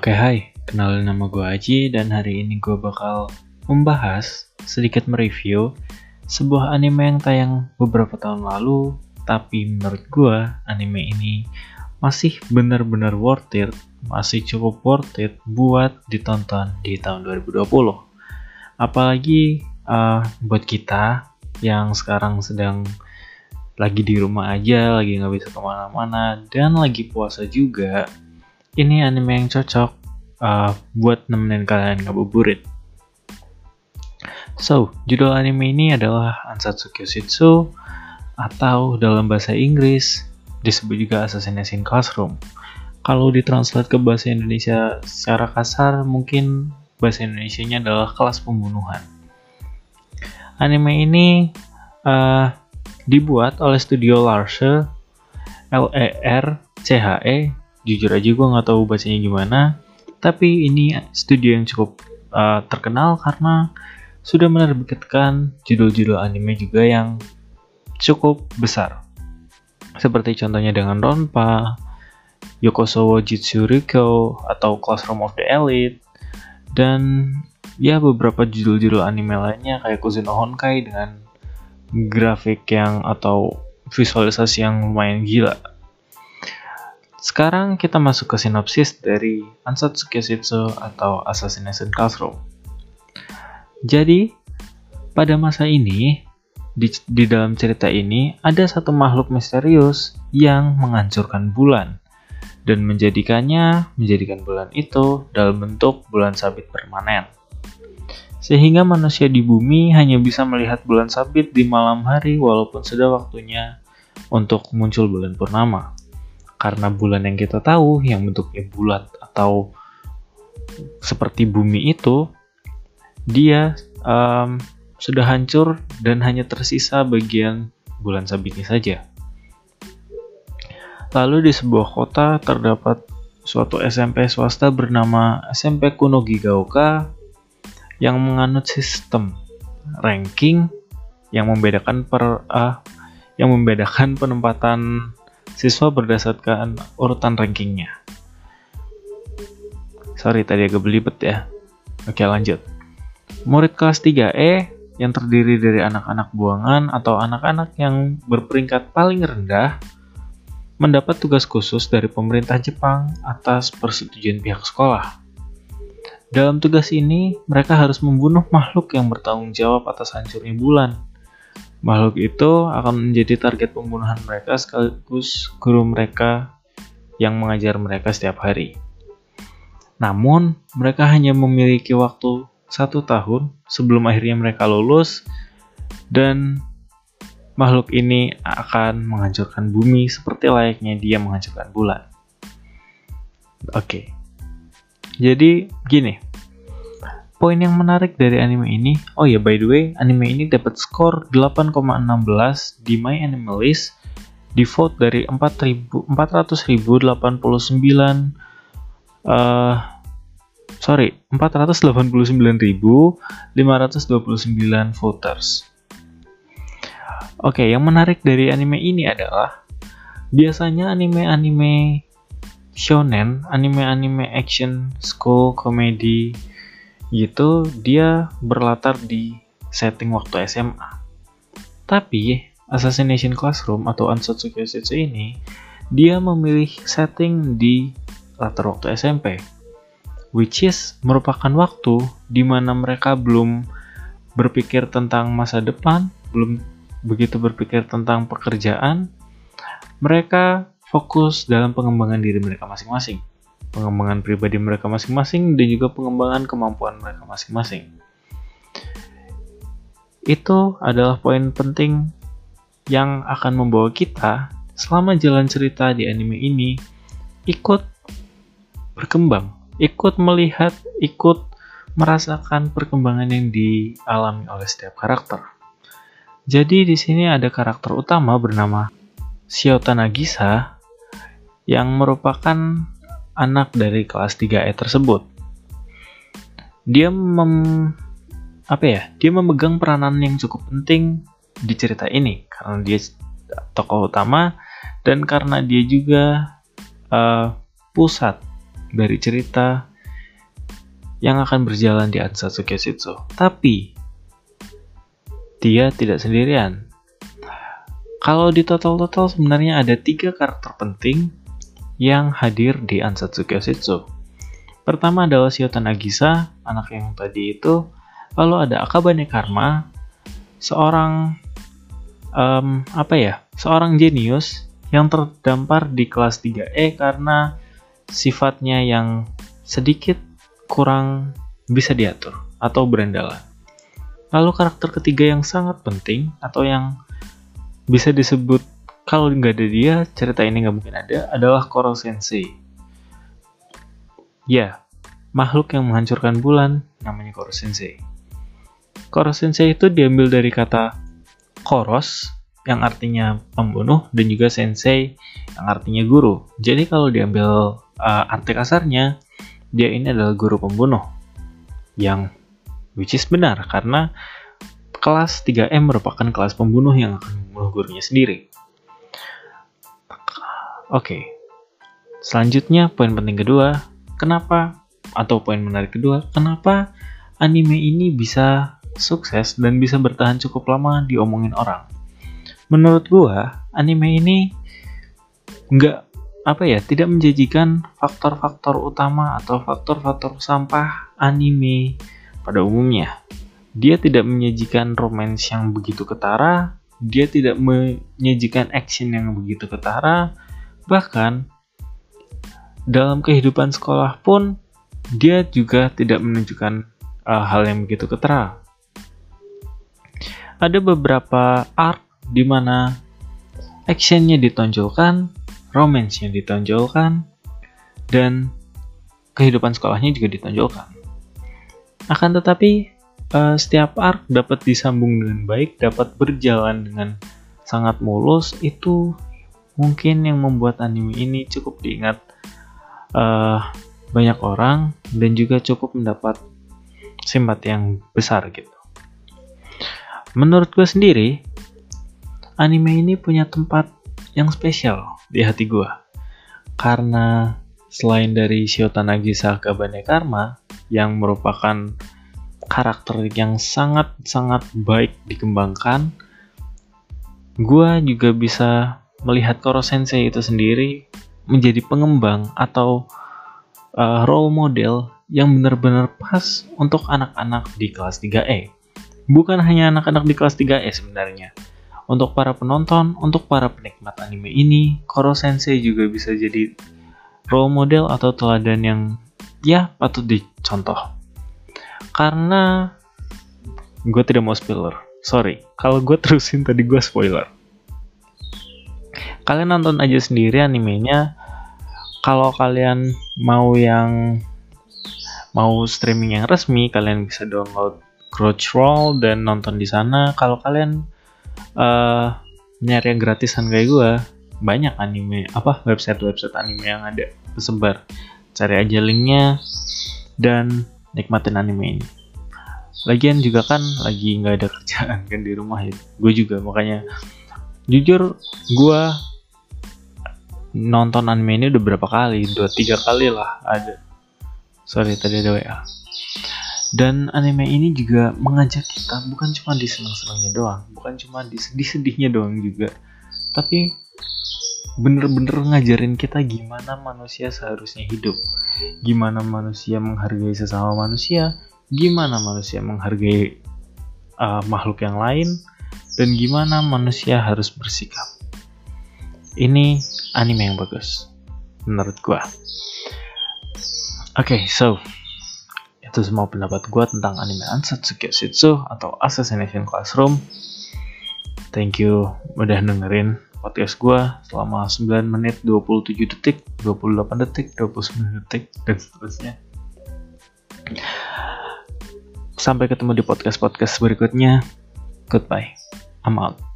Oke hai, kenalin nama gue Aji dan hari ini gue bakal membahas, sedikit mereview sebuah anime yang tayang beberapa tahun lalu tapi menurut gue anime ini masih benar-benar worth it, masih cukup worth it buat ditonton di tahun 2020. Apalagi uh, buat kita yang sekarang sedang lagi di rumah aja, lagi nggak bisa ke mana-mana, dan lagi puasa juga, ini anime yang cocok uh, buat nemenin kalian ngabuburit. So, judul anime ini adalah Ansatsu Kyositsu atau dalam bahasa Inggris disebut juga Assassination Classroom. Kalau ditranslate ke bahasa Indonesia secara kasar, mungkin bahasa Indonesia-nya adalah kelas pembunuhan. Anime ini uh, dibuat oleh studio Larse L E R C H E jujur aja gue nggak tahu bacanya gimana tapi ini studio yang cukup uh, terkenal karena sudah menerbitkan judul-judul anime juga yang cukup besar seperti contohnya dengan Ronpa, Yokosowo Jitsuriko atau Classroom of the Elite dan ya beberapa judul-judul anime lainnya kayak Kuzuno Honkai dengan grafik yang atau visualisasi yang lumayan gila. Sekarang kita masuk ke sinopsis dari Ansatsu Kyositsu atau Assassination Classroom. Jadi, pada masa ini, di, di dalam cerita ini ada satu makhluk misterius yang menghancurkan bulan dan menjadikannya menjadikan bulan itu dalam bentuk bulan sabit permanen sehingga manusia di bumi hanya bisa melihat bulan sabit di malam hari walaupun sudah waktunya untuk muncul bulan purnama. Karena bulan yang kita tahu yang bentuknya bulat atau seperti bumi itu, dia um, sudah hancur dan hanya tersisa bagian bulan sabitnya saja. Lalu di sebuah kota terdapat suatu SMP swasta bernama SMP Kuno Gigaoka yang menganut sistem ranking yang membedakan per uh, yang membedakan penempatan siswa berdasarkan urutan rankingnya. Sorry tadi agak belibet ya. Oke lanjut. Murid kelas 3E yang terdiri dari anak-anak buangan atau anak-anak yang berperingkat paling rendah mendapat tugas khusus dari pemerintah Jepang atas persetujuan pihak sekolah. Dalam tugas ini, mereka harus membunuh makhluk yang bertanggung jawab atas hancurnya bulan. Makhluk itu akan menjadi target pembunuhan mereka sekaligus guru mereka yang mengajar mereka setiap hari. Namun, mereka hanya memiliki waktu satu tahun sebelum akhirnya mereka lulus dan makhluk ini akan menghancurkan bumi seperti layaknya dia menghancurkan bulan. Oke, okay. Jadi gini, poin yang menarik dari anime ini, oh ya by the way, anime ini dapat skor 8,16 di My Anime List di vote dari 400.089 uh, sorry 489.529 voters. Oke, yang menarik dari anime ini adalah biasanya anime-anime shonen, anime-anime action, school, komedi gitu, dia berlatar di setting waktu SMA. Tapi Assassination Classroom atau Ansatsu Kyositsu ini dia memilih setting di latar waktu SMP, which is merupakan waktu di mana mereka belum berpikir tentang masa depan, belum begitu berpikir tentang pekerjaan. Mereka fokus dalam pengembangan diri mereka masing-masing, pengembangan pribadi mereka masing-masing, dan juga pengembangan kemampuan mereka masing-masing. Itu adalah poin penting yang akan membawa kita selama jalan cerita di anime ini ikut berkembang, ikut melihat, ikut merasakan perkembangan yang dialami oleh setiap karakter. Jadi di sini ada karakter utama bernama Shiota Nagisa yang merupakan anak dari kelas 3E tersebut. Dia mem apa ya? Dia memegang peranan yang cukup penting di cerita ini karena dia tokoh utama dan karena dia juga uh, pusat dari cerita yang akan berjalan di Ansatsu Kyositsu. Tapi dia tidak sendirian. Kalau di total-total sebenarnya ada tiga karakter penting yang hadir di Ansatsu Kyositsu. Pertama adalah Shio Nagisa, anak yang tadi itu. Lalu ada Akabane Karma, seorang um, apa ya, seorang jenius yang terdampar di kelas 3E karena sifatnya yang sedikit kurang bisa diatur atau berandalan. Lalu karakter ketiga yang sangat penting atau yang bisa disebut kalau nggak ada dia cerita ini nggak mungkin ada adalah Koro Sensei. Ya, makhluk yang menghancurkan bulan namanya Koro Sensei. Koro Sensei itu diambil dari kata koros yang artinya pembunuh dan juga sensei yang artinya guru. Jadi kalau diambil uh, arti kasarnya dia ini adalah guru pembunuh yang which is benar karena kelas 3M merupakan kelas pembunuh yang akan membunuh gurunya sendiri. Oke. Selanjutnya poin penting kedua, kenapa atau poin menarik kedua, kenapa anime ini bisa sukses dan bisa bertahan cukup lama diomongin orang. Menurut gua, anime ini nggak apa ya tidak menjanjikan faktor-faktor utama atau faktor-faktor sampah anime pada umumnya. Dia tidak menyajikan romance yang begitu ketara, dia tidak menyajikan action yang begitu ketara, bahkan dalam kehidupan sekolah pun dia juga tidak menunjukkan uh, hal yang begitu ketara. Ada beberapa arc di mana actionnya ditonjolkan, romance yang ditonjolkan, dan kehidupan sekolahnya juga ditonjolkan. Akan tetapi, uh, setiap arc dapat disambung dengan baik, dapat berjalan dengan sangat mulus, itu mungkin yang membuat anime ini cukup diingat uh, banyak orang dan juga cukup mendapat simpati yang besar gitu. Menurut gue sendiri, anime ini punya tempat yang spesial di hati gue. Karena selain dari Shiota Nagisa Kabane Karma yang merupakan karakter yang sangat-sangat baik dikembangkan, gue juga bisa melihat Koro Sensei itu sendiri menjadi pengembang atau uh, role model yang benar-benar pas untuk anak-anak di kelas 3E. Bukan hanya anak-anak di kelas 3E sebenarnya, untuk para penonton, untuk para penikmat anime ini, Koro Sensei juga bisa jadi role model atau teladan yang ya patut dicontoh. Karena gue tidak mau spoiler. Sorry, kalau gue terusin tadi gue spoiler. Kalian nonton aja sendiri animenya. Kalau kalian mau yang mau streaming yang resmi, kalian bisa download Crunchyroll dan nonton di sana. Kalau kalian uh, nyari yang gratisan kayak gue banyak anime apa website-website anime yang ada tersebar cari aja linknya dan nikmatin anime ini lagian juga kan lagi nggak ada kerjaan kan di rumah ya gue juga makanya jujur gue nonton anime ini udah berapa kali? Dua tiga kali lah ada. Sorry tadi ada WA dan anime ini juga mengajak kita bukan cuma di senang-senangnya doang, bukan cuma di sedih-sedihnya doang juga, tapi bener-bener ngajarin kita gimana manusia seharusnya hidup, gimana manusia menghargai sesama manusia, gimana manusia menghargai uh, makhluk yang lain, dan gimana manusia harus bersikap. Ini anime yang bagus, menurut gua. Oke, okay, so itu semua pendapat gue tentang anime Ansatsu Kyositsu atau Assassination Classroom. Thank you udah dengerin podcast gue selama 9 menit 27 detik, 28 detik, 29 detik, dan seterusnya. Sampai ketemu di podcast-podcast berikutnya. Goodbye. I'm out.